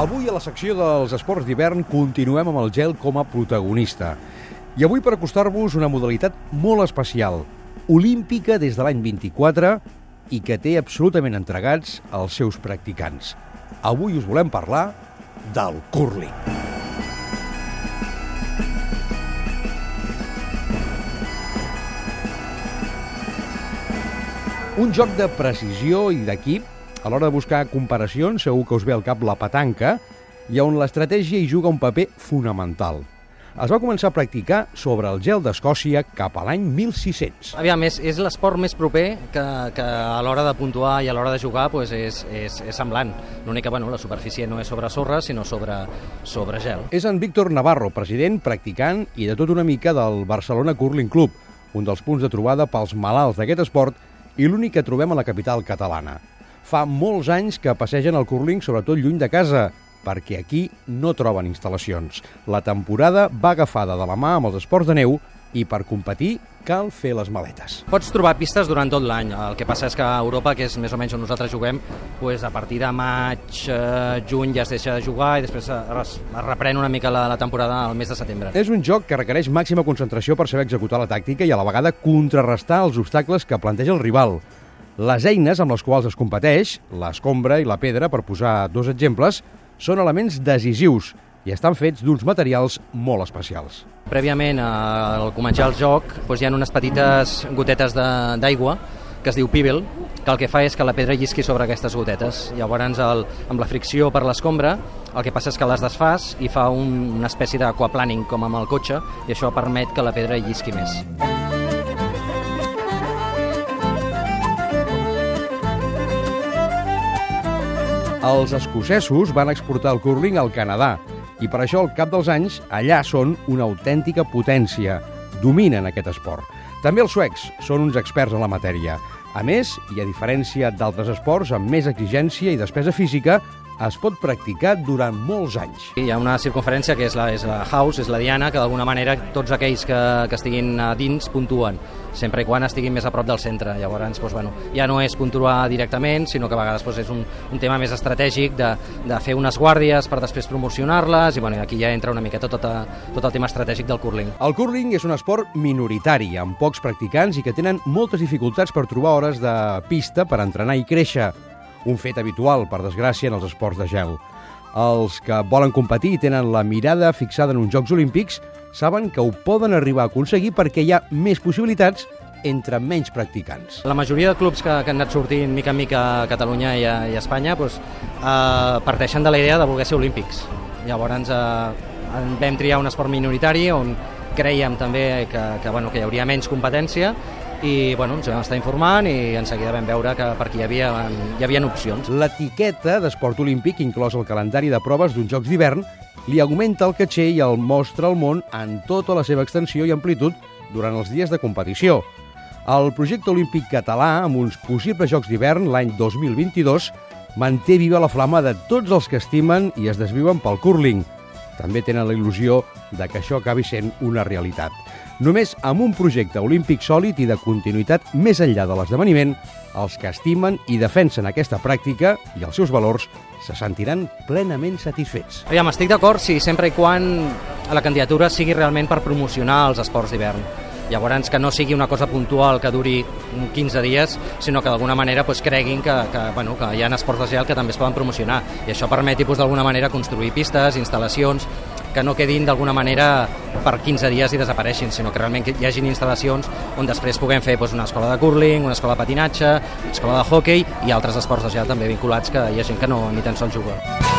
Avui a la secció dels esports d'hivern continuem amb el gel com a protagonista. I avui per acostar-vos una modalitat molt especial, olímpica des de l'any 24 i que té absolutament entregats els seus practicants. Avui us volem parlar del curling. Un joc de precisió i d'equip a l'hora de buscar comparacions, segur que us ve al cap la petanca, i on l'estratègia hi juga un paper fonamental. Es va començar a practicar sobre el gel d'Escòcia cap a l'any 1600. Aviam, és, és l'esport més proper que, que a l'hora de puntuar i a l'hora de jugar pues, és, és, és semblant. L'únic que bueno, la superfície no és sobre sorra, sinó sobre, sobre gel. És en Víctor Navarro, president, practicant i de tot una mica del Barcelona Curling Club, un dels punts de trobada pels malalts d'aquest esport i l'únic que trobem a la capital catalana. Fa molts anys que passegen el curling, sobretot lluny de casa, perquè aquí no troben instal·lacions. La temporada va agafada de la mà amb els esports de neu i per competir cal fer les maletes. Pots trobar pistes durant tot l'any. El que passa és que a Europa, que és més o menys on nosaltres juguem, pues a partir de maig, eh, juny ja es deixa de jugar i després es, es reprèn una mica la, la temporada al mes de setembre. És un joc que requereix màxima concentració per saber executar la tàctica i a la vegada contrarrestar els obstacles que planteja el rival. Les eines amb les quals es competeix, l'escombra i la pedra, per posar dos exemples, són elements decisius i estan fets d'uns materials molt especials. Prèviament, al començar el joc, doncs hi ha unes petites gotetes d'aigua que es diu píbel, que el que fa és que la pedra llisqui sobre aquestes gotetes. Llavors, el, amb la fricció per l'escombra, el que passa és que les desfàs i fa un, una espècie d'aquaplaning, com amb el cotxe, i això permet que la pedra llisqui més. Els escocesos van exportar el curling al Canadà i per això al cap dels anys allà són una autèntica potència, dominen aquest esport. També els suecs són uns experts en la matèria. A més, i a diferència d'altres esports amb més exigència i despesa física, es pot practicar durant molts anys. Hi ha una circunferència que és la, és la house, és la diana, que d'alguna manera tots aquells que, que estiguin a dins puntuen, sempre i quan estiguin més a prop del centre. Llavors, doncs, bueno, ja no és puntuar directament, sinó que a vegades doncs, és un, un tema més estratègic de, de fer unes guàrdies per després promocionar-les, i bueno, aquí ja entra una miqueta tot, a, tot el tema estratègic del curling. El curling és un esport minoritari, amb pocs practicants i que tenen moltes dificultats per trobar hores de pista per entrenar i créixer un fet habitual, per desgràcia, en els esports de gel. Els que volen competir i tenen la mirada fixada en uns Jocs Olímpics saben que ho poden arribar a aconseguir perquè hi ha més possibilitats entre menys practicants. La majoria de clubs que, que han anat sortint mica en mica a Catalunya i a, i a Espanya doncs, eh, parteixen de la idea de voler ser olímpics. Llavors eh, vam triar un esport minoritari on creiem també que, que, bueno, que hi hauria menys competència i bueno, ens vam estar informant i en seguida vam veure que per aquí hi havia, hi havia opcions. L'etiqueta d'esport olímpic, inclòs el calendari de proves d'uns Jocs d'hivern, li augmenta el caché i el mostra al món en tota la seva extensió i amplitud durant els dies de competició. El projecte olímpic català, amb uns possibles Jocs d'hivern l'any 2022, manté viva la flama de tots els que estimen i es desviuen pel curling. També tenen la il·lusió de que això acabi sent una realitat. Només amb un projecte olímpic sòlid i de continuïtat més enllà de l'esdeveniment, els que estimen i defensen aquesta pràctica i els seus valors se sentiran plenament satisfets. Aviam, estic d'acord si sempre i quan la candidatura sigui realment per promocionar els esports d'hivern. Llavors, que no sigui una cosa puntual que duri 15 dies, sinó que d'alguna manera pues, creguin que, que, bueno, que hi ha esports de gel que també es poden promocionar. I això permeti pues, d'alguna manera construir pistes, instal·lacions, que no quedin d'alguna manera per 15 dies i desapareixin, sinó que realment hi hagin instal·lacions on després puguem fer doncs, una escola de curling, una escola de patinatge, una escola de hockey i altres esports de gel també vinculats que hi ha gent que no ni tan sols juga.